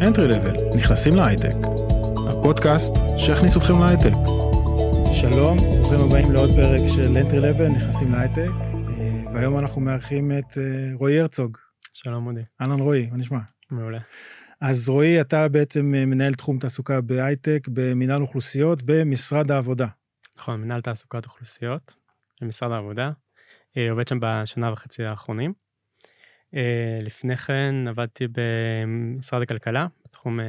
Entry Level, נכנסים להייטק. הפודקאסט שיכניס אתכם להייטק. שלום, ברוכים הבאים לעוד פרק של Entry Level, נכנסים להייטק. אה, והיום אנחנו מארחים את אה, רועי הרצוג. שלום מודי. אהלן רועי, מה נשמע? מעולה. אז רועי, אתה בעצם אה, מנהל תחום תעסוקה בהייטק במינהל אוכלוסיות במשרד העבודה. נכון, מנהל תעסוקת אוכלוסיות במשרד העבודה. עובד שם בשנה וחצי האחרונים. לפני כן עבדתי במשרד הכלכלה, בתחום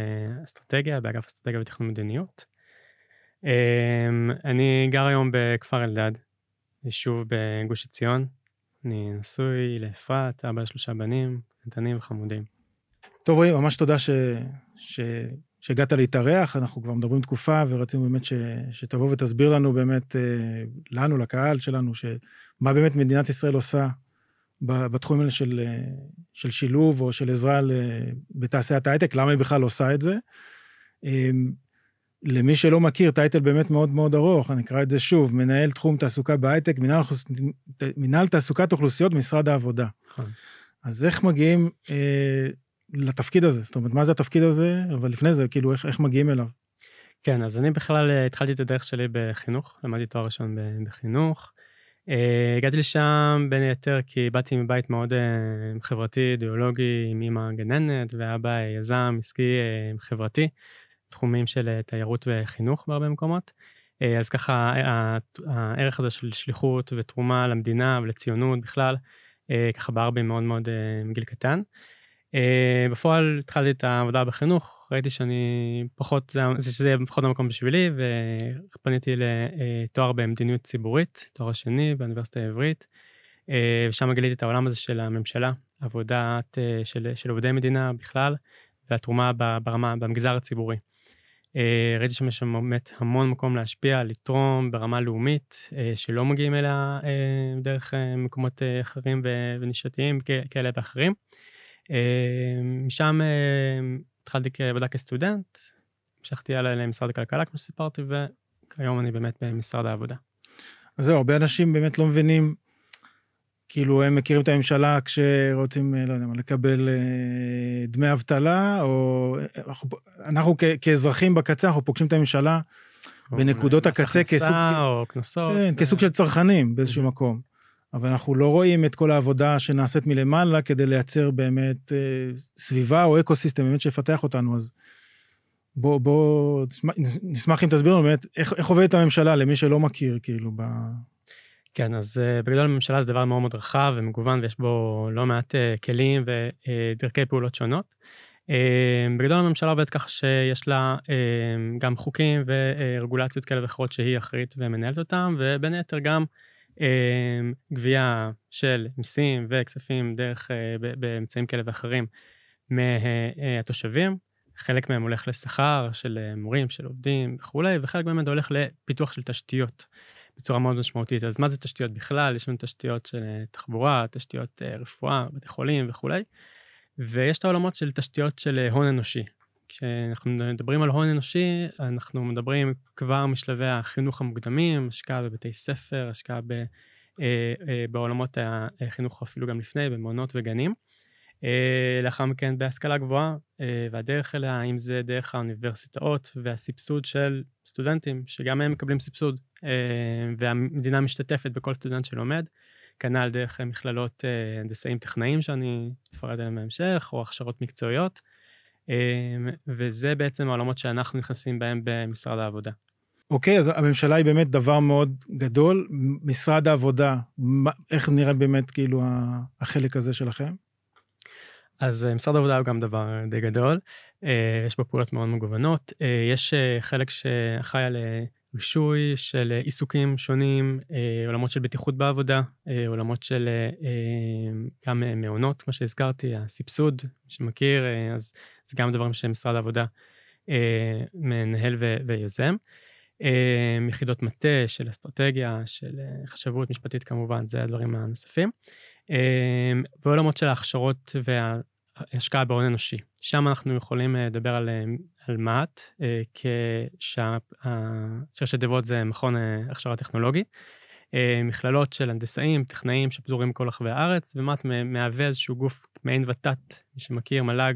אסטרטגיה, באגף אסטרטגיה ותכנון מדיניות. אני גר היום בכפר אלדד, יישוב בגוש עציון. אני נשוי לאפרת, אבא לשלושה בנים, קטנים וחמודים. טוב רועי, ממש תודה ש... ש... שהגעת להתארח, אנחנו כבר מדברים תקופה ורצינו באמת ש... שתבוא ותסביר לנו באמת, אה, לנו, לקהל שלנו, שמה באמת מדינת ישראל עושה בתחומים האלה של, אה, של שילוב או של עזרה בתעשיית ההייטק, למה היא בכלל עושה את זה. אמ, למי שלא מכיר, טייטל באמת מאוד מאוד ארוך, אני אקרא את זה שוב, מנהל תחום תעסוקה בהייטק, מנהל, מנהל תעסוקת אוכלוסיות משרד העבודה. נכון. אז איך מגיעים אה, לתפקיד הזה? זאת אומרת, מה זה התפקיד הזה? אבל לפני זה, כאילו, איך, איך מגיעים אליו? כן, אז אני בכלל אה, התחלתי את הדרך שלי בחינוך, למדתי תואר ראשון בחינוך. אה, הגעתי לשם בין היתר כי באתי מבית מאוד אה, חברתי, אידיאולוגי, עם אמא גננת ואבא יזם, עסקי, חברתי, תחומים של תיירות וחינוך בהרבה מקומות. אז ככה הערך הזה של שליחות ותרומה למדינה ולציונות בכלל, ככה בער בי מאוד מאוד מגיל קטן. בפועל התחלתי את העבודה בחינוך, ראיתי שאני פחות, זה שזה יהיה פחות המקום בשבילי, ופניתי לתואר במדיניות ציבורית, תואר שני באוניברסיטה העברית, uh, ושם גיליתי את העולם הזה של הממשלה, עבודת uh, של, של עובדי מדינה בכלל, והתרומה ברמה, במגזר הציבורי. ראיתי שם יש באמת המון מקום להשפיע, לתרום ברמה לאומית, שלא מגיעים אליה דרך מקומות אחרים ונישתיים כאלה ואחרים. משם התחלתי כעבודה כסטודנט, המשכתי הלאה למשרד הכלכלה, כמו שסיפרתי, וכיום אני באמת במשרד העבודה. אז זהו, הרבה אנשים באמת לא מבינים, כאילו הם מכירים את הממשלה כשרוצים, לא יודע מה, לקבל אה, דמי אבטלה, או אנחנו, אנחנו כ- כאזרחים בקצה, אנחנו פוגשים את הממשלה בנקודות הקצה כסוג... או קנסות. כן, כסוג של צרכנים באיזשהו מקום. אבל אנחנו לא רואים את כל העבודה שנעשית מלמעלה כדי לייצר באמת אה, סביבה או אקו סיסטם באמת שיפתח אותנו, אז בוא, בוא, נשמח אם תסביר לנו באמת איך, איך עובדת הממשלה למי שלא מכיר, כאילו, ב... כן, אז uh, בגדול הממשלה זה דבר מאוד מאוד רחב ומגוון ויש בו לא מעט uh, כלים ודרכי פעולות שונות. בגדול הממשלה עובדת ככה שיש לה גם חוקים ורגולציות כאלה ואחרות שהיא אחראית ומנהלת אותם, ובין היתר גם גבייה של מיסים וכספים דרך, אה, באמצעים כאלה ואחרים מהתושבים. חלק מהם הולך לשכר של אה, מורים, של עובדים וכולי, וחלק מהם הולך לפיתוח של תשתיות בצורה מאוד משמעותית. אז מה זה תשתיות בכלל? יש לנו תשתיות של אה, תחבורה, תשתיות רפואה, בתי חולים וכולי, ויש את העולמות של תשתיות של הון אנושי. כשאנחנו מדברים על הון אנושי, אנחנו מדברים כבר משלבי החינוך המוקדמים, השקעה בבתי ספר, השקעה ב, אה, אה, בעולמות החינוך אפילו גם לפני, במעונות וגנים. אה, לאחר מכן בהשכלה גבוהה, אה, והדרך אליה, אם זה דרך האוניברסיטאות והסבסוד של סטודנטים, שגם הם מקבלים סבסוד, אה, והמדינה משתתפת בכל סטודנט שלומד. כנ"ל דרך מכללות אה, הנדסאים טכנאים שאני אפרט עליהם בהמשך, או הכשרות מקצועיות. אמ, וזה בעצם העולמות שאנחנו נכנסים בהם במשרד העבודה. אוקיי, אז הממשלה היא באמת דבר מאוד גדול. משרד העבודה, איך נראה באמת כאילו החלק הזה שלכם? אז אה, משרד העבודה הוא גם דבר די גדול, אה, יש בו פעולות מאוד מגוונות. אה, יש חלק שאחראי על רישוי של עיסוקים שונים, עולמות של בטיחות בעבודה, עולמות של גם מעונות, כמו שהזכרתי, הסבסוד, שמכיר, אז זה גם דברים שמשרד העבודה אה, מנהל ו- ויוזם. אה, יחידות מטה של אסטרטגיה, של אה, חשבות משפטית כמובן, זה הדברים הנוספים. אה, ועולמות של ההכשרות וההשקעה בהון אנושי. שם אנחנו יכולים אה, לדבר על, אה, על מה"ט, אה, כששרשת תיבות זה מכון הכשרה טכנולוגי. מכללות של הנדסאים, טכנאים שפזורים בכל רחבי הארץ, ומה"ט מהווה איזשהו גוף מעין ות"ת, מי שמכיר, מל"ג,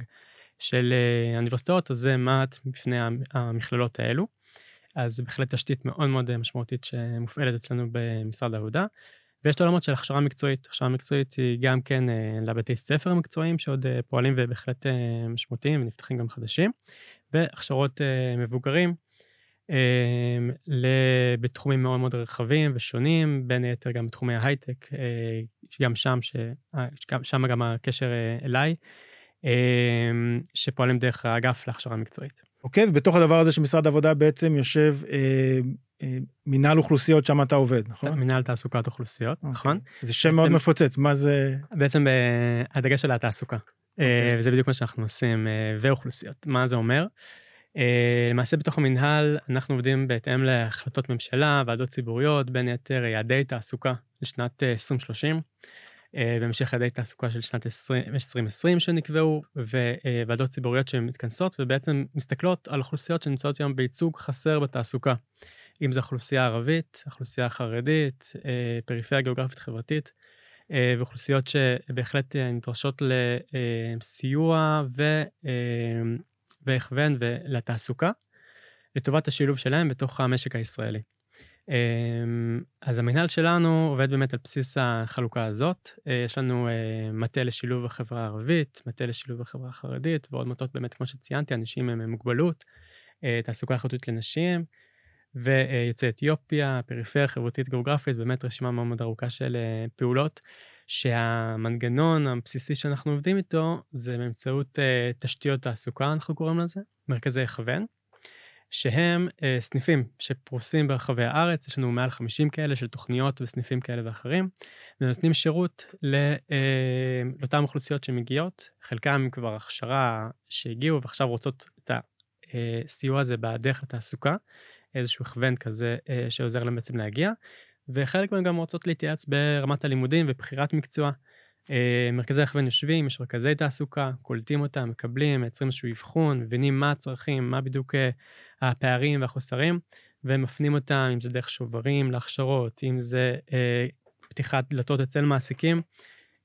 של האוניברסיטאות, אז זה מה"ט בפני המכללות האלו. אז זה בהחלט תשתית מאוד מאוד משמעותית שמופעלת אצלנו במשרד העבודה. ויש את העולמות של הכשרה מקצועית. הכשרה מקצועית היא גם כן אה, לבתי ספר המקצועיים שעוד אה, פועלים ובהחלט אה, משמעותיים ונפתחים גם חדשים, והכשרות מבוגרים בתחומים מאוד מאוד רחבים ושונים, בין היתר גם בתחומי ההייטק, גם שם, ש... שם גם הקשר אליי, שפועלים דרך האגף להכשרה מקצועית. אוקיי, ובתוך הדבר הזה שמשרד העבודה בעצם יושב אה, אה, מינהל אוכלוסיות, שם אתה עובד, נכון? מינהל תעסוקת אוכלוסיות, אוקיי. נכון. זה שם מאוד מפוצץ, מה זה? בעצם אה, הדגש של התעסוקה. אה, אוקיי. וזה בדיוק מה שאנחנו עושים, אה, ואוכלוסיות. מה זה אומר? אה, למעשה בתוך המינהל אנחנו עובדים בהתאם להחלטות ממשלה, ועדות ציבוריות, בין היתר יעדי תעסוקה לשנת 2030. אה, בהמשך יעדי תעסוקה של שנת 2020 שנקבעו, וועדות ציבוריות שמתכנסות ובעצם מסתכלות על אוכלוסיות שנמצאות היום בייצוג חסר בתעסוקה. אם זו אוכלוסייה ערבית, אוכלוסייה חרדית, אה, פריפריה גיאוגרפית חברתית, אה, ואוכלוסיות שבהחלט נדרשות לסיוע והכוון לתעסוקה, לטובת השילוב שלהם בתוך המשק הישראלי. אמ, אז המנהל שלנו עובד באמת על בסיס החלוקה הזאת. אה, יש לנו אה, מטה לשילוב החברה הערבית, מטה לשילוב החברה החרדית, ועוד מטות באמת, כמו שציינתי, אנשים עם מוגבלות, אה, תעסוקה איכותית לנשים, ויוצאי אתיופיה, פריפריה חברתית גיאוגרפית, באמת רשימה מאוד מאוד ארוכה של פעולות, שהמנגנון הבסיסי שאנחנו עובדים איתו זה באמצעות תשתיות תעסוקה, אנחנו קוראים לזה, מרכזי הכוון. שהם אה, סניפים שפרוסים ברחבי הארץ, יש לנו מעל 50 כאלה של תוכניות וסניפים כאלה ואחרים, ונותנים שירות אה, לאותן אוכלוסיות שמגיעות, חלקם כבר הכשרה שהגיעו ועכשיו רוצות את הסיוע הזה בדרך לתעסוקה, איזשהו הכוון כזה אה, שעוזר להם בעצם להגיע, וחלק מהם גם רוצות להתייעץ ברמת הלימודים ובחירת מקצוע. אה, מרכזי הכוון יושבים, יש רכזי תעסוקה, קולטים אותם, מקבלים, מייצרים איזשהו אבחון, מבינים מה הצרכים, מה בדיוק אה, הפערים והחוסרים, ומפנים אותם, אם זה דרך שוברים להכשרות, אם זה אה, פתיחת דלתות אצל מעסיקים.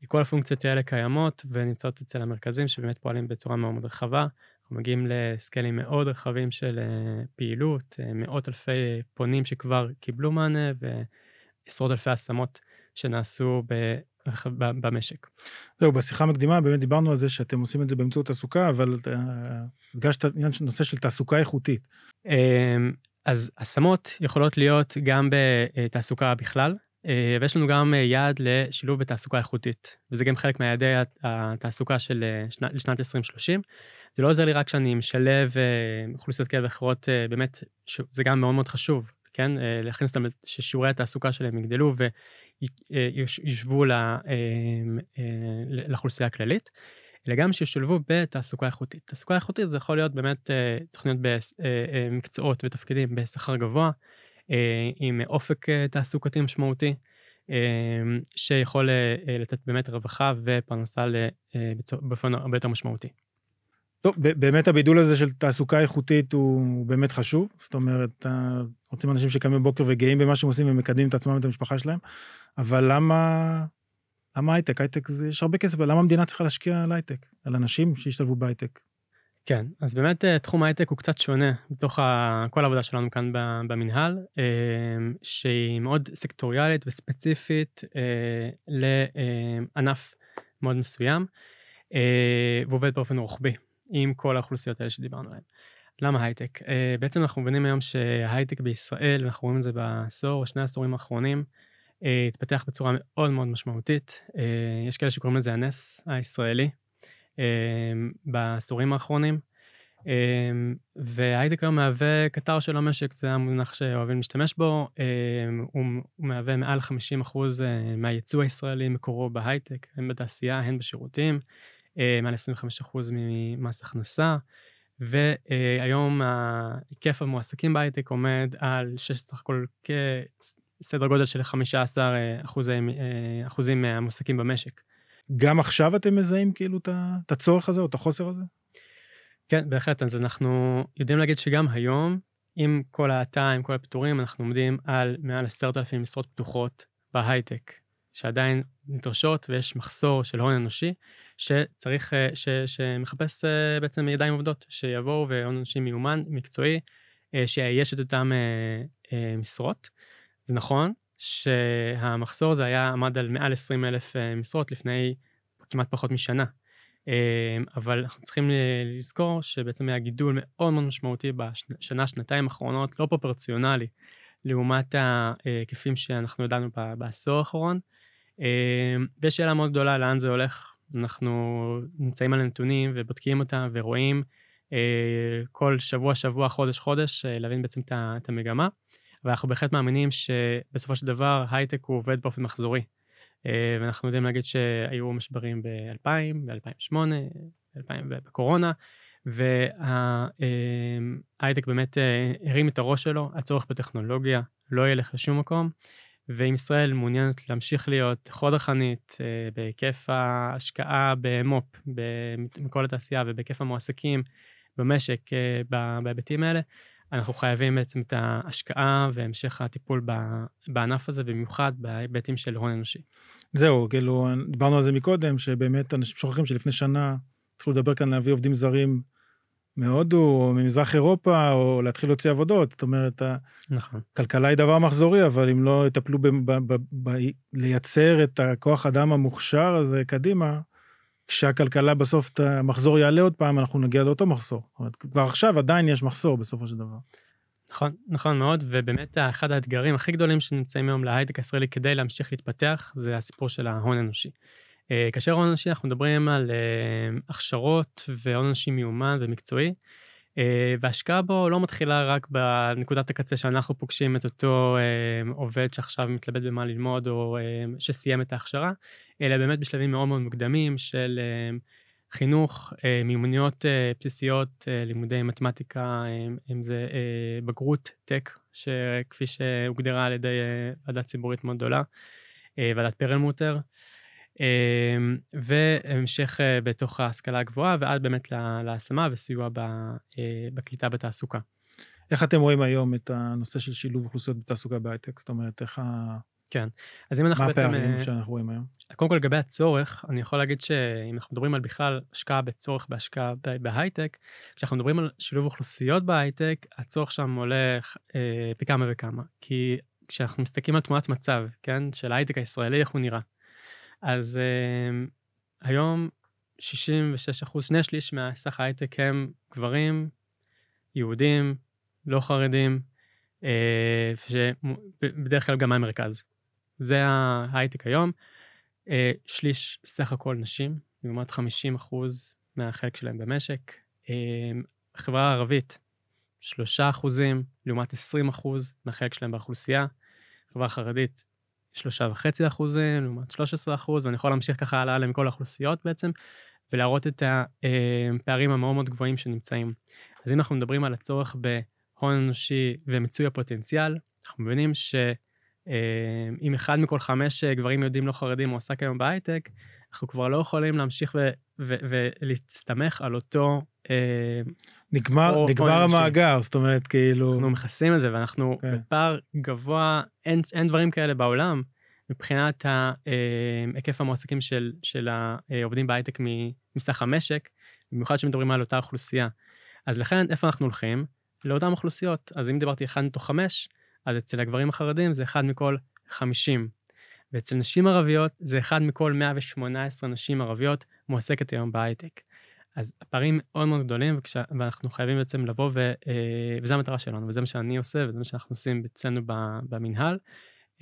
כל הפונקציות האלה קיימות ונמצאות אצל המרכזים שבאמת פועלים בצורה מאוד מאוד רחבה. אנחנו מגיעים לסקיילים מאוד רחבים של אה, פעילות, מאות אלפי פונים שכבר קיבלו מענה ועשרות אלפי השמות שנעשו. במשק. זהו, בשיחה המקדימה באמת דיברנו על זה שאתם עושים את זה באמצעות תעסוקה, אבל הדגשת עניין של נושא של תעסוקה איכותית. אמ, אז השמות יכולות להיות גם בתעסוקה בכלל, אה, ויש לנו גם יעד לשילוב בתעסוקה איכותית, וזה גם חלק מיעדי התעסוקה של אה, שנת, לשנת 2030. זה לא עוזר לי רק שאני משלב אה, אוכלוסיות כאלה ואחרות, באמת, זה גם מאוד מאוד חשוב, כן? להכניס אותם, ששיעורי התעסוקה שלהם יגדלו יושבו אה, אה, לאוכלוסייה הכללית, אלא גם שישולבו בתעסוקה איכותית. תעסוקה איכותית זה יכול להיות באמת אה, תוכניות במקצועות ותפקידים בשכר גבוה, עם אופק תעסוקתי משמעותי, שיכול לתת באמת רווחה ופרנסה באופן הרבה יותר משמעותי. טוב, באמת הבידול הזה של תעסוקה איכותית הוא באמת חשוב. זאת אומרת, רוצים אנשים שקמים בבוקר וגאים במה שהם עושים ומקדמים את עצמם ואת המשפחה שלהם, אבל למה, למה הייטק? הייטק זה, יש הרבה כסף, למה המדינה צריכה להשקיע על הייטק? על אנשים שישתלבו בהייטק? כן, אז באמת אה, תחום ההייטק הוא קצת שונה בתוך. כל העבודה שלנו כאן במינהל, אה, שהיא מאוד סקטוריאלית וספציפית אה, לענף מאוד מסוים, ועובד באופן רוחבי. עם כל האוכלוסיות האלה שדיברנו עליהן. למה הייטק? אה, בעצם אנחנו מבינים היום שהייטק בישראל, אנחנו רואים את זה בעשור או שני העשורים האחרונים, uh, התפתח בצורה מאוד מאוד משמעותית. Uh, יש כאלה שקוראים לזה הנס הישראלי בעשורים האחרונים. והייטק היום מהווה קטר של המשק, זה המונח שאוהבים להשתמש בו. הוא מהווה מעל 50% מהייצוא הישראלי מקורו בהייטק, הן בתעשייה, הן בשירותים. אה, מעל 25% ממס הכנסה, והיום היקף המועסקים בהייטק עומד על סך הכל כסדר גודל של 15 אה, אחוזים, אה, אחוזים מהמועסקים במשק. גם עכשיו אתם מזהים כאילו את הצורך הזה או את החוסר הזה? כן, בהחלט. אז אנחנו יודעים להגיד שגם היום, עם כל האטה, עם כל הפיטורים, אנחנו עומדים על מעל 10,000 משרות פתוחות בהייטק, שעדיין נדרשות ויש מחסור של הון אנושי, שצריך, ש, שמחפש בעצם ידיים עובדות, שיבואו והון אנשים מיומן, מקצועי, שיאייש את אותן משרות. זה נכון שהמחסור הזה היה עמד על מעל 20 אלף משרות לפני כמעט פחות משנה. אבל אנחנו צריכים לזכור שבעצם היה גידול מאוד מאוד משמעותי בשנה, שנתיים האחרונות, לא פרופורציונלי, לעומת ההיקפים שאנחנו ידענו בעשור האחרון. ויש שאלה מאוד גדולה לאן זה הולך. אנחנו נמצאים על הנתונים ובודקים אותם ורואים כל שבוע, שבוע, חודש, חודש, להבין בעצם את המגמה. ואנחנו בהחלט מאמינים שבסופו של דבר הייטק הוא עובד באופן מחזורי. ואנחנו יודעים להגיד שהיו משברים ב-2000, ב-2008, ב-2000 בקורונה, וההייטק באמת הרים את הראש שלו, הצורך בטכנולוגיה לא ילך לשום מקום, ואם ישראל מעוניינת להמשיך להיות חוד החנית בהיקף ההשקעה במו"פ, מכל התעשייה ובהיקף המועסקים במשק בהיבטים האלה, אנחנו חייבים בעצם את ההשקעה והמשך הטיפול בענף הזה, במיוחד בהיבטים של הון אנושי. זהו, כאילו, דיברנו על זה מקודם, שבאמת אנשים שוכחים שלפני שנה התחילו לדבר כאן להביא עובדים זרים מהודו, או ממזרח אירופה, או להתחיל להוציא עבודות. זאת אומרת, נכון. הכלכלה היא דבר מחזורי, אבל אם לא יטפלו ב- ב- ב- ב- לייצר את הכוח אדם המוכשר הזה קדימה, כשהכלכלה בסוף, המחזור יעלה עוד פעם, אנחנו נגיע לאותו מחסור. זאת אומרת, כבר עכשיו עדיין יש מחסור בסופו של דבר. נכון, נכון מאוד, ובאמת אחד האתגרים הכי גדולים שנמצאים היום להייטק הישראלי כדי להמשיך להתפתח, זה הסיפור של ההון האנושי. אה, כאשר הון אנושי אנחנו מדברים על אה, הכשרות והון אנושי מיומן ומקצועי, אה, והשקעה בו לא מתחילה רק בנקודת הקצה שאנחנו פוגשים את אותו עובד שעכשיו מתלבט במה ללמוד או שסיים את ההכשרה, אלא באמת בשלבים מאוד מאוד מוקדמים של חינוך, מיומנויות בסיסיות, לימודי מתמטיקה, אם זה בגרות טק, שכפי שהוגדרה על ידי ועדה ציבורית מאוד גדולה, ועדת פרלמוטר. אמ, והמשך אה, בתוך ההשכלה הגבוהה, ועד באמת להשמה וסיוע אה, בקליטה בתעסוקה. איך אתם רואים היום את הנושא של שילוב אוכלוסיות בתעסוקה בהייטק? זאת אומרת, איך ה... כן, אז אם אנחנו בעצם... מה הפערים אה, שאנחנו רואים היום? קודם כל לגבי הצורך, אני יכול להגיד שאם אנחנו מדברים על בכלל השקעה בצורך בהשקעה בהייטק, כשאנחנו מדברים על שילוב אוכלוסיות בהייטק, הצורך שם הולך אה, פי כמה וכמה. כי כשאנחנו מסתכלים על תמונת מצב, כן, של ההייטק הישראלי, איך הוא נראה. אז uh, היום 66 אחוז, שני שליש מהסך ההייטק הם גברים, יהודים, לא חרדים, uh, שבדרך כלל גם מהמרכז. זה ההייטק היום. Uh, שליש סך הכל נשים, לעומת 50 אחוז מהחלק שלהם במשק. Uh, החברה הערבית, 3 אחוזים, לעומת 20 אחוז מהחלק שלהם באוכלוסייה. החברה החרדית, שלושה וחצי אחוזים, לעומת 13 אחוז, ואני יכול להמשיך ככה הלאה לכל האוכלוסיות בעצם, ולהראות את הפערים המאוד מאוד גבוהים שנמצאים. אז אם אנחנו מדברים על הצורך בהון אנושי ומיצוי הפוטנציאל, אנחנו מבינים שאם אחד מכל חמש גברים יהודים לא חרדים מועסק היום בהייטק, אנחנו כבר לא יכולים להמשיך ולהסתמך על אותו... נגמר, או, נגמר או המאגר, זאת אומרת, כאילו... אנחנו מכסים את זה, ואנחנו כן. בפער גבוה, אין, אין דברים כאלה בעולם, מבחינת אה, היקף המועסקים של, של העובדים בהייטק מסך המשק, במיוחד שמדברים על אותה אוכלוסייה. אז לכן, איפה אנחנו הולכים? לאותן אוכלוסיות. אז אם דיברתי אחד מתוך חמש, אז אצל הגברים החרדים זה אחד מכל חמישים. ואצל נשים ערביות זה אחד מכל 118 נשים ערביות מועסקת היום בהייטק. אז הפערים מאוד מאוד גדולים, וכש... ואנחנו חייבים בעצם לבוא, ו... אה, וזו המטרה שלנו, וזה מה שאני עושה, וזה מה שאנחנו עושים אצלנו במינהל,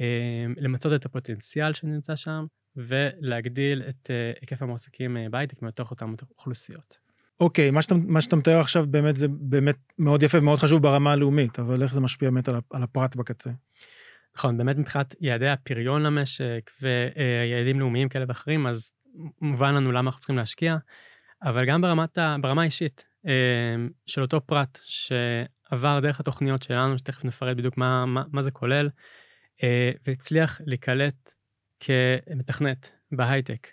אה, למצות את הפוטנציאל שנמצא שם, ולהגדיל את אה, היקף המועסקים בהייטק מתוך אותן אוכלוסיות. אוקיי, okay, מה, שאתה, מה שאתה מתאר עכשיו באמת זה באמת מאוד יפה ומאוד חשוב ברמה הלאומית, אבל איך זה משפיע באמת על הפרט בקצה? נכון, באמת מבחינת יעדי הפריון למשק ויעדים לאומיים כאלה ואחרים, אז מובן לנו למה אנחנו צריכים להשקיע, אבל גם ברמת ה, ברמה האישית אמ, של אותו פרט שעבר דרך התוכניות שלנו, שתכף נפרט בדיוק מה, מה, מה זה כולל, אה, והצליח להיקלט כמתכנת בהייטק,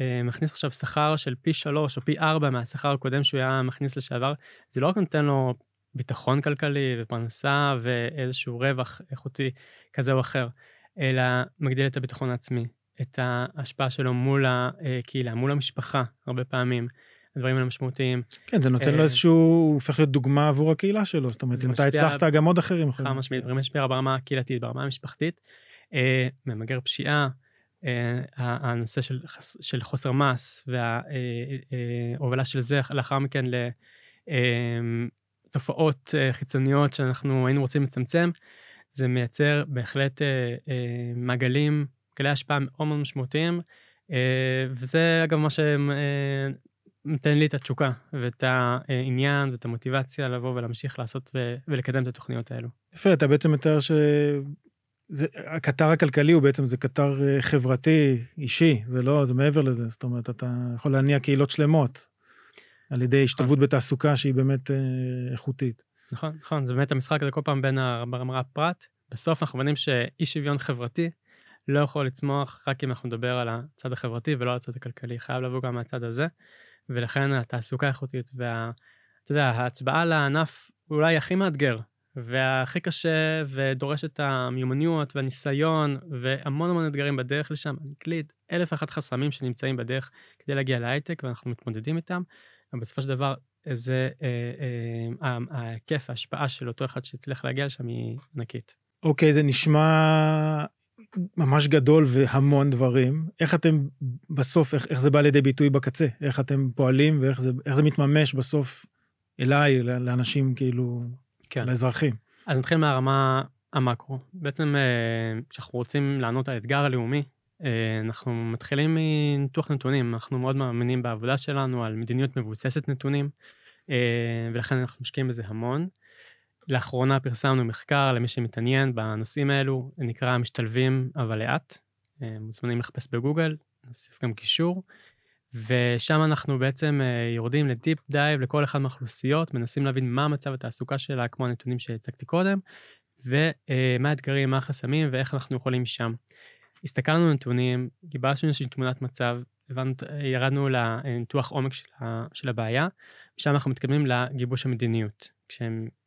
ומכניס עכשיו שכר של פי שלוש או פי ארבע מהשכר הקודם שהוא היה מכניס לשעבר, זה לא רק נותן לו ביטחון כלכלי ופרנסה ואיזשהו רווח איכותי כזה או אחר, אלא מגדיל את הביטחון העצמי, את ההשפעה שלו מול הקהילה, מול המשפחה, הרבה פעמים. הדברים האלה משמעותיים. כן, זה נותן לו איזשהו, הוא הופך להיות דוגמה עבור הקהילה שלו, זאת אומרת, אם אתה הצלחת, גם עוד אחרים יכולים. חד משמעית, דברים משפיע ברמה הקהילתית, ברמה המשפחתית. ממגר פשיעה, הנושא של, של חוסר מס וההובלה של זה לאחר מכן לתופעות חיצוניות שאנחנו היינו רוצים לצמצם, זה מייצר בהחלט מעגלים, גלי השפעה מאוד מאוד משמעותיים, וזה אגב מה שנותן לי את התשוקה ואת העניין ואת המוטיבציה לבוא ולהמשיך לעשות ולקדם את התוכניות האלו. יפה, אתה בעצם מתאר ש... זה, הקטר הכלכלי הוא בעצם, זה קטר אה, חברתי, אישי, זה לא, זה מעבר לזה, זאת אומרת, אתה יכול להניע קהילות שלמות על ידי השתלבות בתעסוקה שהיא באמת אה, איכותית. נכון, נכון, זה באמת המשחק הזה כל פעם בין הרמה הפרט. בסוף אנחנו מבינים שאי שוויון חברתי לא יכול לצמוח רק אם אנחנו נדבר על הצד החברתי ולא על הצד הכלכלי, חייב לבוא גם מהצד הזה, ולכן התעסוקה איכותית וה... אתה יודע, ההצבעה לענף אולי הכי מאתגר והכי קשה ודורש את המיומנויות והניסיון והמון המון אתגרים בדרך לשם, אנגלית, אלף ואחת חסמים שנמצאים בדרך כדי להגיע להייטק ואנחנו מתמודדים איתם, אבל בסופו של דבר זה אה, אה, ההיקף, ההשפעה של אותו אחד שהצליח להגיע לשם היא ענקית. אוקיי, okay, זה נשמע ממש גדול והמון דברים. איך אתם בסוף, איך, איך זה בא לידי ביטוי בקצה? איך אתם פועלים ואיך זה, זה מתממש בסוף אליי, לאנשים כאילו... כן. לאזרחים. אז נתחיל מהרמה המקרו. בעצם אה, כשאנחנו רוצים לענות על האתגר הלאומי, אה, אנחנו מתחילים מניתוח נתונים, אנחנו מאוד מאמינים בעבודה שלנו על מדיניות מבוססת נתונים, אה, ולכן אנחנו משקיעים בזה המון. לאחרונה פרסמנו מחקר למי שמתעניין בנושאים האלו, נקרא משתלבים אבל לאט, מוזמנים לחפש בגוגל, נוסיף גם קישור. ושם אנחנו בעצם אה, יורדים לדיפ דייב לכל אחד מהאוכלוסיות, מנסים להבין מה מצב התעסוקה שלה, כמו הנתונים שהצגתי קודם, ומה האתגרים, מה החסמים ואיך אנחנו יכולים שם. הסתכלנו על נתונים, גיבשנו איזושהי תמונת מצב, הבנו, ירדנו לניתוח עומק של, של הבעיה, ושם אנחנו מתקדמים לגיבוש המדיניות.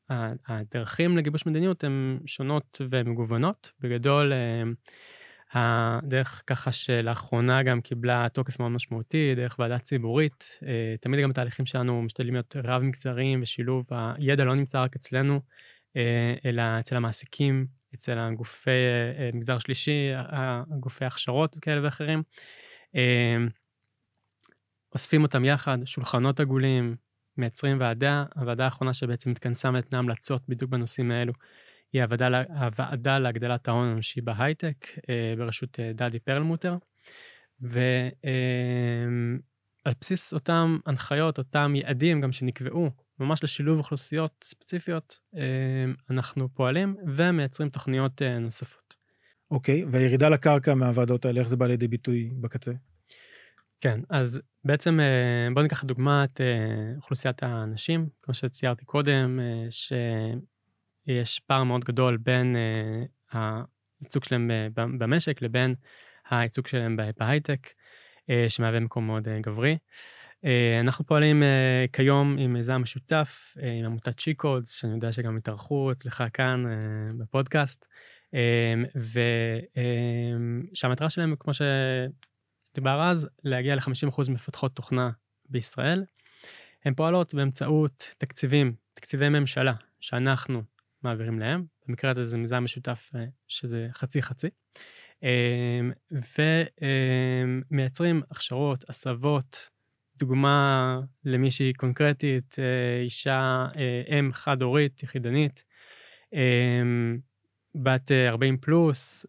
כשהדרכים לגיבוש מדיניות הן שונות ומגוונות, בגדול אה, הדרך ככה שלאחרונה גם קיבלה תוקף מאוד משמעותי, דרך ועדה ציבורית. אה, תמיד גם התהליכים שלנו משתדלים להיות רב מקצריים ושילוב הידע לא נמצא רק אצלנו, אה, אלא אצל המעסיקים, אצל הגופי מגזר שלישי, גופי הכשרות כאלה ואחרים. אוספים אותם יחד, שולחנות עגולים, מייצרים ועדה, הוועדה האחרונה שבעצם התכנסה ונתנה המלצות בדיוק בנושאים האלו. היא הוועדה, הוועדה להגדלת ההון האנושי בהייטק אה, בראשות אה, דדי פרלמוטר. ועל אה, בסיס אותם הנחיות, אותם יעדים גם שנקבעו ממש לשילוב אוכלוסיות ספציפיות, אנחנו פועלים ומייצרים תוכניות נוספות. אוקיי, והירידה לקרקע מהוועדות האלה, איך זה בא לידי ביטוי בקצה? כן, אז בעצם בואו ניקח דוגמא את אוכלוסיית האנשים, כמו שציירתי קודם, ש... יש פער מאוד גדול בין הייצוג שלהם במשק לבין הייצוג שלהם בהייטק, שמהווה מקום מאוד גברי. אנחנו פועלים כיום עם מיזם משותף עם עמותת שיקודס, שאני יודע שגם התארחו אצלך כאן בפודקאסט, ושהמטרה שלהם, כמו שדיבר אז, להגיע ל-50% מפתחות תוכנה בישראל. הן פועלות באמצעות תקציבים, תקציבי ממשלה, שאנחנו מעבירים להם. במקרה הזה זה מיזם משותף אה, שזה חצי חצי. אמ, ומייצרים הכשרות, הסבות, דוגמה למישהי קונקרטית, אה, אישה, אה, אם חד-הורית, יחידנית, אמ, בת 40 פלוס,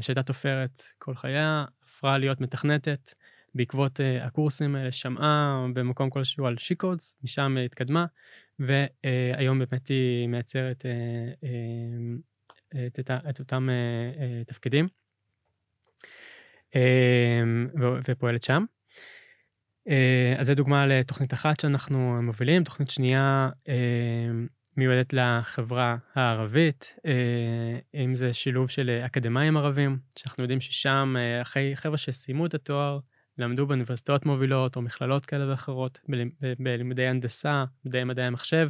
שהייתה תופרת כל חייה, הפכה להיות מתכנתת. בעקבות הקורסים האלה שמעה במקום כלשהו על שיקודס, משם התקדמה, והיום באמת היא מייצרת אה, אה, את, את, את אותם אה, תפקידים ופועלת שם. אז זו דוגמה לתוכנית אחת שאנחנו מובילים, תוכנית שנייה מיועדת לחברה הערבית, אם זה שילוב של אקדמאים ערבים, שאנחנו יודעים ששם, אחרי חבר'ה שסיימו את התואר, למדו באוניברסיטאות מובילות או מכללות כאלה ואחרות, בלימודי הנדסה, מדעי מדעי המחשב,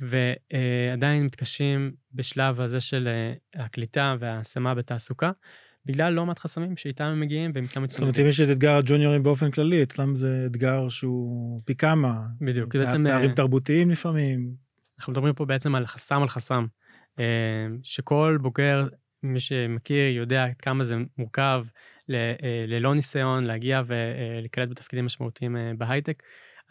ועדיין מתקשים בשלב הזה של אה, הקליטה וההשמה בתעסוקה, בגלל לא מעט חסמים שאיתם הם מגיעים והם כמה זאת אומרת, אם יש את אתגר הג'וניורים באופן כללי, אצלם זה אתגר שהוא פי כמה. בדיוק, בעצם... פערים תרבותיים לפעמים. אנחנו מדברים פה בעצם על חסם על חסם, שכל בוגר, מי שמכיר, יודע כמה זה מורכב ללא ניסיון להגיע ולהיקלט בתפקידים משמעותיים בהייטק.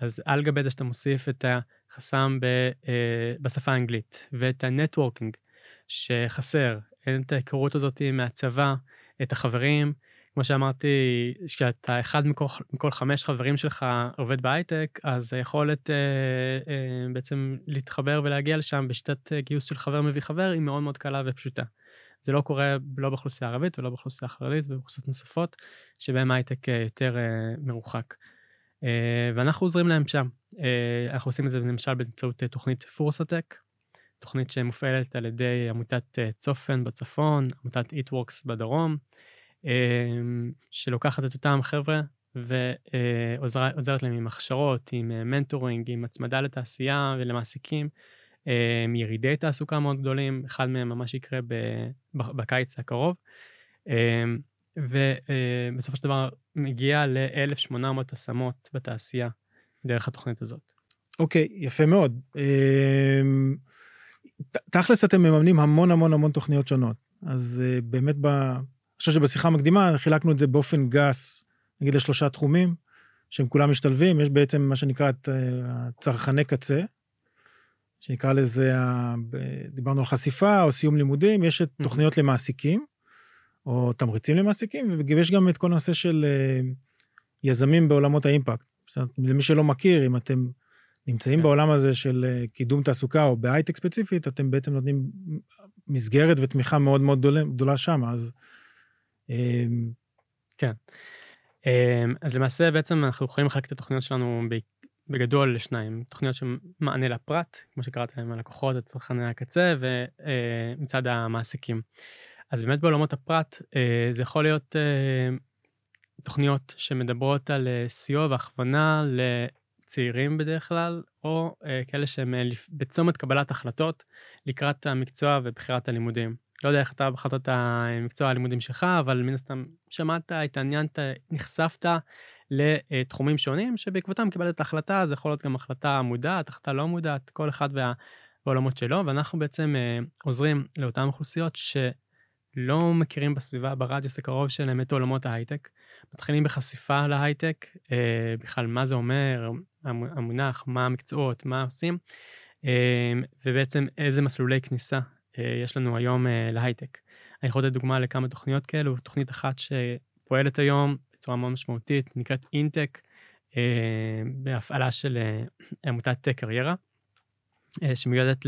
אז על גבי זה שאתה מוסיף את החסם ב, אה, בשפה האנגלית ואת ה networking שחסר, אין את ההיכרות הזאת מהצבא, את החברים. כמו שאמרתי, כשאתה אחד מכל, מכל חמש חברים שלך עובד בהייטק, אז היכולת אה, אה, בעצם להתחבר ולהגיע לשם בשיטת גיוס של חבר מביא חבר היא מאוד מאוד קלה ופשוטה. זה לא קורה לא באוכלוסייה הערבית ולא באוכלוסייה החרדית ובאוכלוסיות נוספות, שבהם הייטק יותר אה, מרוחק. אה, ואנחנו עוזרים להם שם. אה, אנחנו עושים את זה למשל באמצעות אה, תוכנית פורסטק, תוכנית שמופעלת על ידי עמותת צופן בצפון, עמותת ITworks בדרום, שלוקחת את אותם חבר'ה ועוזרת להם עם הכשרות, עם מנטורינג, עם הצמדה לתעשייה ולמעסיקים, ירידי תעסוקה מאוד גדולים, אחד מהם ממש יקרה בקיץ הקרוב. ובסופו של דבר מגיע ל-1,800 השמות בתעשייה דרך התוכנית הזאת. אוקיי, okay, יפה מאוד. אמ, תכלס אתם מממנים המון המון המון תוכניות שונות. אז אה, באמת, ב... חושב שבשיחה המקדימה חילקנו את זה באופן גס, נגיד לשלושה תחומים, שהם כולם משתלבים. יש בעצם מה שנקרא את אה, צרכני קצה, שנקרא לזה, דיברנו על חשיפה או סיום לימודים, יש את תוכניות למעסיקים. או תמריצים למעסיקים, ויש גם את כל הנושא של אה, יזמים בעולמות האימפקט. למי שלא מכיר, אם אתם נמצאים כן. בעולם הזה של אה, קידום תעסוקה או בהייטק ספציפית, אתם בעצם נותנים מסגרת ותמיכה מאוד מאוד גדולה שם, אז... אמ, כן. אמ, אז למעשה בעצם אנחנו יכולים לחלק את התוכניות שלנו בגדול לשניים, תוכניות שמענה לפרט, כמו שקראת להם הלקוחות, הצרכני הקצה, ומצד אה, המעסיקים. אז באמת בעולמות הפרט אה, זה יכול להיות אה, תוכניות שמדברות על סיוע והכוונה לצעירים בדרך כלל, או כאלה שהם בצומת קבלת החלטות לקראת המקצוע ובחירת הלימודים. לא יודע איך אתה בחרת את המקצוע הלימודים שלך, אבל מן הסתם שמעת, התעניינת, נחשפת לתחומים שונים שבעקבותם קיבלת את ההחלטה, זה יכול להיות גם החלטה מודעת, החלטה לא מודעת, כל אחד והעולמות שלו, ואנחנו בעצם עוזרים לאותן אוכלוסיות ש... לא מכירים בסביבה, ברדיוס הקרוב שלהם את עולמות ההייטק. מתחילים בחשיפה להייטק, אה, בכלל מה זה אומר, המונח, מה המקצועות, מה עושים, אה, ובעצם איזה מסלולי כניסה אה, יש לנו היום אה, להייטק. אני יכול לתת דוגמה לכמה תוכניות כאלו, תוכנית אחת שפועלת היום בצורה מאוד משמעותית, נקראת אינטק, אה, בהפעלה של אה, עמותת קריירה, אה, שמיועדת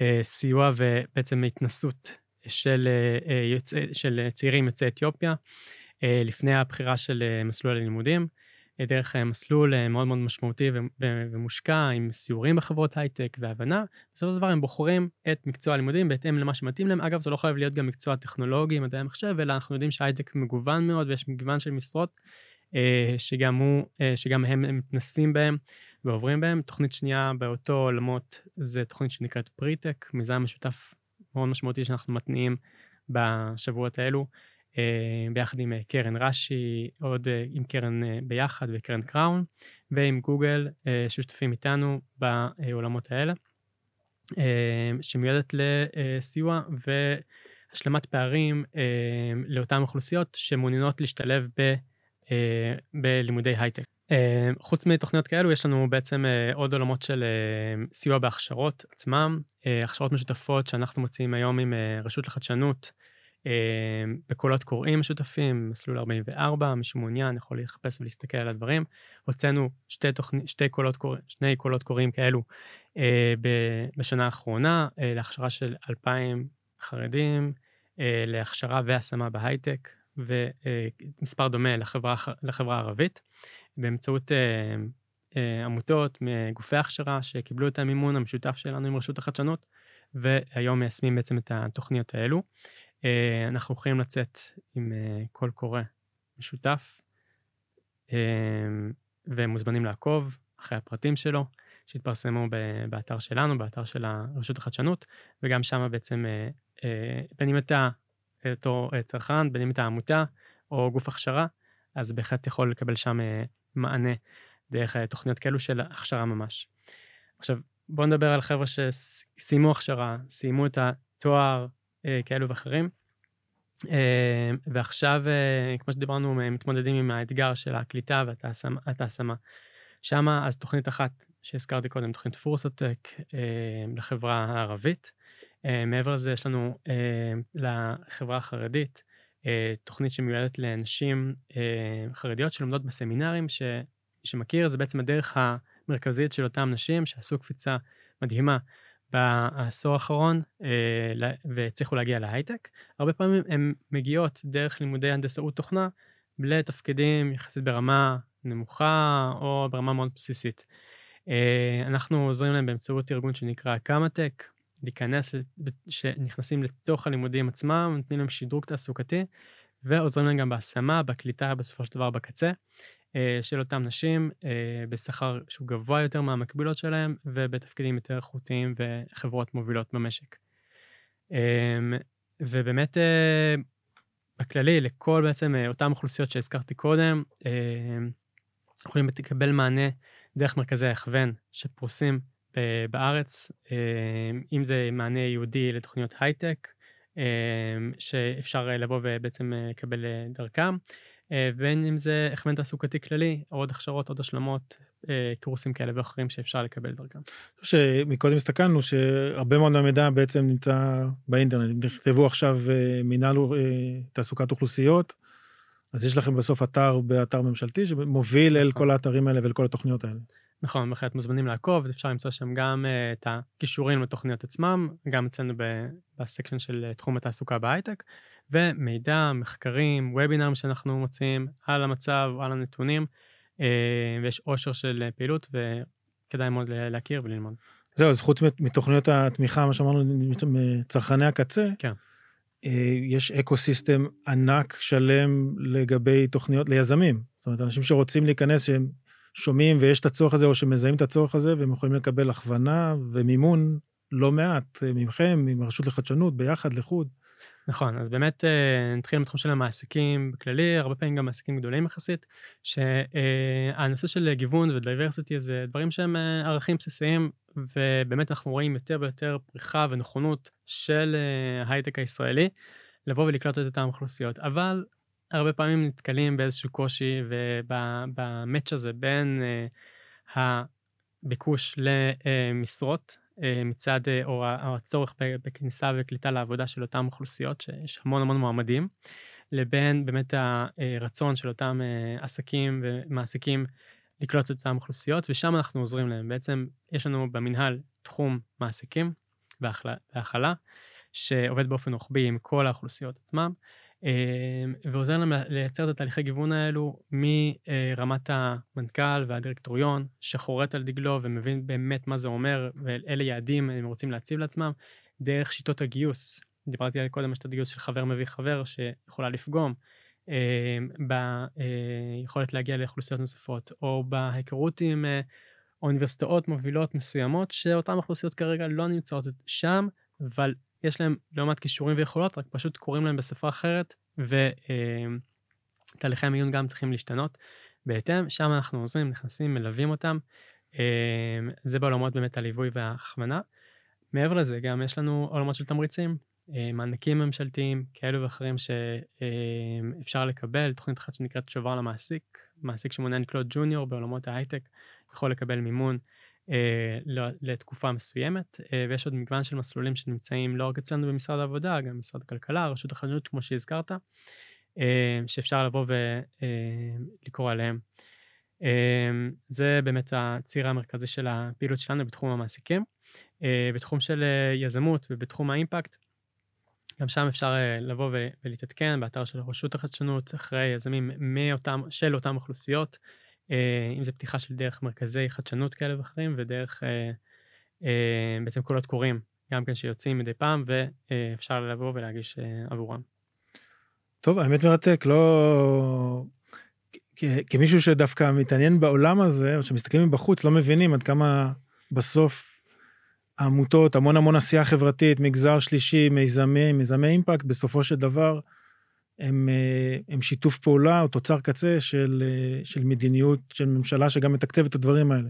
לסיוע ובעצם התנסות של, אה, של צעירים יוצאי אתיופיה לפני הבחירה של מסלול הלימודים, דרך מסלול מאוד מאוד משמעותי ומושקע עם סיורים בחברות הייטק והבנה. בסופו של דבר הם בוחרים את מקצוע הלימודים בהתאם למה שמתאים להם. אגב, זה לא חייב להיות גם מקצוע טכנולוגי, מדעי המחשב, אלא אנחנו יודעים שהייטק מגוון מאוד ויש מגוון של משרות שגם, הוא, שגם הם מתנסים בהם ועוברים בהם. תוכנית שנייה באותו עולמות זה תוכנית שנקראת פריטק, מיזם משותף מאוד משמעותי שאנחנו מתניעים בשבועות האלו, אה, ביחד עם אה, קרן רש"י, עוד אה, עם קרן ביחד וקרן קראון, ועם גוגל ששותפים איתנו בעולמות האלה, שמיועדת לסיוע והשלמת פערים לאותן אוכלוסיות שמעוניינות להשתלב ב, בלימודי הייטק. אה, חוץ מתוכניות כאלו יש לנו בעצם אה, עוד עולמות של אה, סיוע בהכשרות עצמם, הכשרות משותפות שאנחנו מוציאים היום עם רשות לחדשנות בקולות קוראים משותפים, מסלול 44, מי שמעוניין יכול לחפש ולהסתכל על הדברים. הוצאנו שתי, תוכנ... שתי קולות קור... שני קולות קוראים כאלו בשנה האחרונה להכשרה של 2,000 חרדים, להכשרה והשמה בהייטק, ומספר דומה לחברה, לחברה הערבית. באמצעות אה, אה, עמותות, גופי הכשרה שקיבלו את המימון המשותף שלנו עם רשות החדשנות, והיום מיישמים בעצם את התוכניות האלו. אה, אנחנו יכולים לצאת עם אה, קול קורא משותף, אה, ומוזמנים לעקוב אחרי הפרטים שלו, שהתפרסמו באתר שלנו, באתר של רשות החדשנות, וגם שם בעצם, בין אם אתה אותו צרכן, בין אם אתה עמותה או גוף הכשרה, אז בהחלט יכול לקבל שם מענה דרך תוכניות כאלו של הכשרה ממש. עכשיו, בואו נדבר על חבר'ה שסיימו הכשרה, סיימו את התואר כאלו ואחרים, ועכשיו, כמו שדיברנו, מתמודדים עם האתגר של הקליטה וההשמה. שמה, אז תוכנית אחת שהזכרתי קודם, תוכנית פורסוטק לחברה הערבית. מעבר לזה, יש לנו לחברה החרדית תוכנית שמיועדת לנשים חרדיות שלומדות בסמינרים, שמי שמכיר, זה בעצם הדרך המרכזית של אותן נשים שעשו קפיצה מדהימה בעשור האחרון והצליחו להגיע להייטק. הרבה פעמים הן מגיעות דרך לימודי הנדסאות תוכנה לתפקידים יחסית ברמה נמוכה או ברמה מאוד בסיסית. אנחנו עוזרים להם באמצעות ארגון שנקרא קמא-טק, להיכנס, שנכנסים לתוך הלימודים עצמם, נותנים להם שדרוג תעסוקתי, ועוזרים להם גם בהשמה, בקליטה בסופו של דבר בקצה, של אותם נשים, בשכר שהוא גבוה יותר מהמקבילות שלהם, ובתפקידים יותר איכותיים וחברות מובילות במשק. ובאמת, בכללי, לכל בעצם אותן אוכלוסיות שהזכרתי קודם, יכולים לקבל מענה דרך מרכזי ההכוון שפרוסים בארץ, אם זה מענה ייעודי לתוכניות הייטק, שאפשר לבוא ובעצם לקבל דרכם, בין אם זה הכוון תעסוקתי כללי, עוד הכשרות, עוד השלמות, קורסים כאלה ואחרים שאפשר לקבל דרכם. שמקודם הסתכלנו שהרבה מאוד מהמידע בעצם נמצא באינטרנט, נכתבו עכשיו מנהל תעסוקת אוכלוסיות, אז יש לכם בסוף אתר באתר ממשלתי שמוביל אל כל האתרים האלה ואל כל התוכניות האלה. נכון, בהחלט מוזמנים לעקוב, אפשר למצוא שם גם uh, את הכישורים לתוכניות עצמם, גם אצלנו בסקשן של תחום התעסוקה בהייטק, ומידע, מחקרים, וובינארים שאנחנו מוצאים על המצב, על הנתונים, uh, ויש עושר של פעילות וכדאי מאוד להכיר וללמוד. זהו, אז חוץ מתוכניות התמיכה, מה שאמרנו, מצרכני הקצה, כן. יש ecosystem ענק שלם לגבי תוכניות ליזמים. זאת אומרת, אנשים שרוצים להיכנס, שהם שומעים ויש את הצורך הזה, או שמזהים את הצורך הזה, והם יכולים לקבל הכוונה ומימון לא מעט ממכם, עם הרשות לחדשנות, ביחד, לחוד. נכון, אז באמת נתחיל בתחום של המעסיקים בכללי, הרבה פעמים גם מעסיקים גדולים יחסית, שהנושא של גיוון ו diversity זה דברים שהם ערכים בסיסיים, ובאמת אנחנו רואים יותר ויותר פריחה ונכונות של ההייטק הישראלי, לבוא ולקלוט את אותן אוכלוסיות. אבל הרבה פעמים נתקלים באיזשהו קושי ובמאץ' הזה בין הביקוש למשרות מצד, uh, או הצורך בכניסה וקליטה לעבודה של אותן אוכלוסיות, שיש המון המון מועמדים, לבין באמת הרצון של אותם uh, עסקים ומעסיקים לקלוט את אותן אוכלוסיות, ושם אנחנו עוזרים להם. בעצם יש לנו במנהל תחום מעסיקים והכלה, שעובד באופן רוחבי עם כל האוכלוסיות עצמם. אמ, ועוזר להם לייצר את התהליכי גיוון האלו מרמת המנכ"ל והדירקטוריון שחורט על דגלו ומבין באמת מה זה אומר ואיזה יעדים הם רוצים להציב לעצמם דרך שיטות הגיוס. דיברתי על קודם שיטות הגיוס של חבר מביא חבר שיכולה לפגום אמ, ביכולת להגיע לאוכלוסיות נוספות או בהיכרות עם אה, אוניברסיטאות מובילות מסוימות שאותן אוכלוסיות כרגע לא נמצאות שם אבל יש להם לא מעט כישורים ויכולות, רק פשוט קוראים להם בשפה אחרת, ותהליכי המיון גם צריכים להשתנות. בהתאם, שם אנחנו עוזרים, נכנסים, מלווים אותם. זה בעולמות באמת הליווי וההכוונה. מעבר לזה, גם יש לנו עולמות של תמריצים, מענקים ממשלתיים כאלו ואחרים שאפשר לקבל, תוכנית אחת שנקראת שובר למעסיק, מעסיק שמעוניין לקלוט ג'וניור בעולמות ההייטק, יכול לקבל מימון אה, לתקופה מסוימת, אה, ויש עוד מגוון של מסלולים שנמצאים לא רק אצלנו במשרד העבודה, גם במשרד הכלכלה, רשות החדשנות, כמו שהזכרת, אה, שאפשר לבוא ולקרוא עליהם. זה באמת הציר המרכזי של הפעילות שלנו בתחום המעסיקים. בתחום של יזמות ובתחום האימפקט, גם שם אפשר לבוא ולהתעדכן באתר של רשות החדשנות אחרי יזמים מאותם, של אותם אוכלוסיות. אה, אם זה פתיחה של דרך מרכזי חדשנות כאלה ואחרים ודרך אה, אה, בעצם קולות קוראים גם כן שיוצאים מדי פעם ואפשר לבוא ולהגיש עבורם. טוב האמת מרתק לא כמישהו שדווקא מתעניין בעולם הזה או שמסתכלים מבחוץ לא מבינים עד כמה בסוף העמותות, המון המון עשייה חברתית, מגזר שלישי, מיזמי, מיזמי אימפקט, בסופו של דבר הם, אה, הם שיתוף פעולה או תוצר קצה של, אה, של מדיניות של ממשלה שגם מתקצבת את הדברים האלה.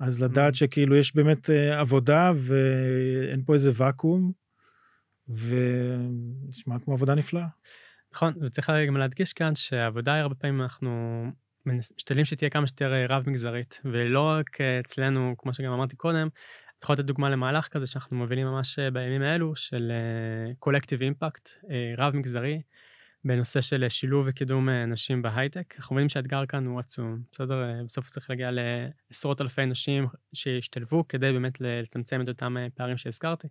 אז לדעת שכאילו יש באמת אה, עבודה ואין פה איזה ואקום, ונשמע כמו עבודה נפלאה. נכון, וצריך גם להדגיש כאן שהעבודה הרבה פעמים אנחנו משתדלים שתהיה כמה שיותר רב מגזרית, ולא רק אצלנו, כמו שגם אמרתי קודם, אתה יכול לתת דוגמה למהלך כזה שאנחנו מובילים ממש בימים האלו של קולקטיב אימפקט רב מגזרי בנושא של שילוב וקידום אה, נשים בהייטק. אנחנו מבינים שהאתגר כאן הוא עצום, בסדר? אה, בסוף צריך להגיע לעשרות אלפי נשים שישתלבו כדי באמת לצמצם את אותם אה, פערים שהזכרתי.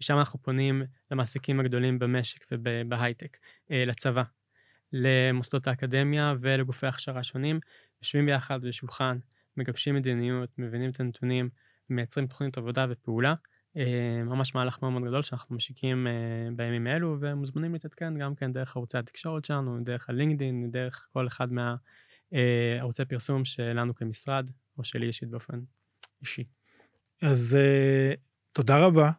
ושם אנחנו פונים למעסיקים הגדולים במשק ובהייטק, לצבא, למוסדות האקדמיה ולגופי הכשרה שונים, יושבים ביחד בשולחן, מגבשים מדיניות, מבינים את הנתונים, מייצרים תוכנית עבודה ופעולה. אה, ממש מהלך מאוד מאוד גדול שאנחנו משיקים אה, בימים האלו ומוזמנים להתעדכן גם כן דרך ערוצי התקשורת שלנו, דרך הלינקדאין, דרך כל אחד מהערוצי אה, פרסום שלנו כמשרד, או שלי אישית באופן אישי. אז תודה רבה,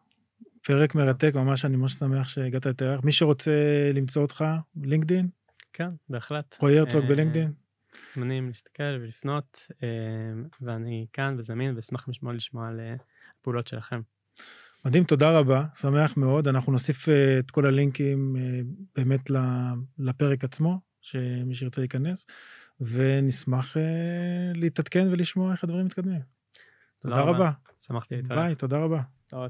פרק מרתק, ממש אני ממש שמח שהגעת יותר. מי שרוצה למצוא אותך, לינקדאין? כן, בהחלט. רועי הרצוג בלינקדאין? מוזמנים להסתכל ולפנות, ואני כאן וזמין ואשמח לשמוע על הפעולות שלכם. מדהים, תודה רבה, שמח מאוד. אנחנו נוסיף אה, את כל הלינקים אה, באמת לפרק עצמו, שמי שירצה ייכנס, ונשמח אה, להתעדכן ולשמוע איך הדברים מתקדמים. תודה, תודה רבה. רבה. שמחתי להתראות. ביי, תודה רבה. תודה.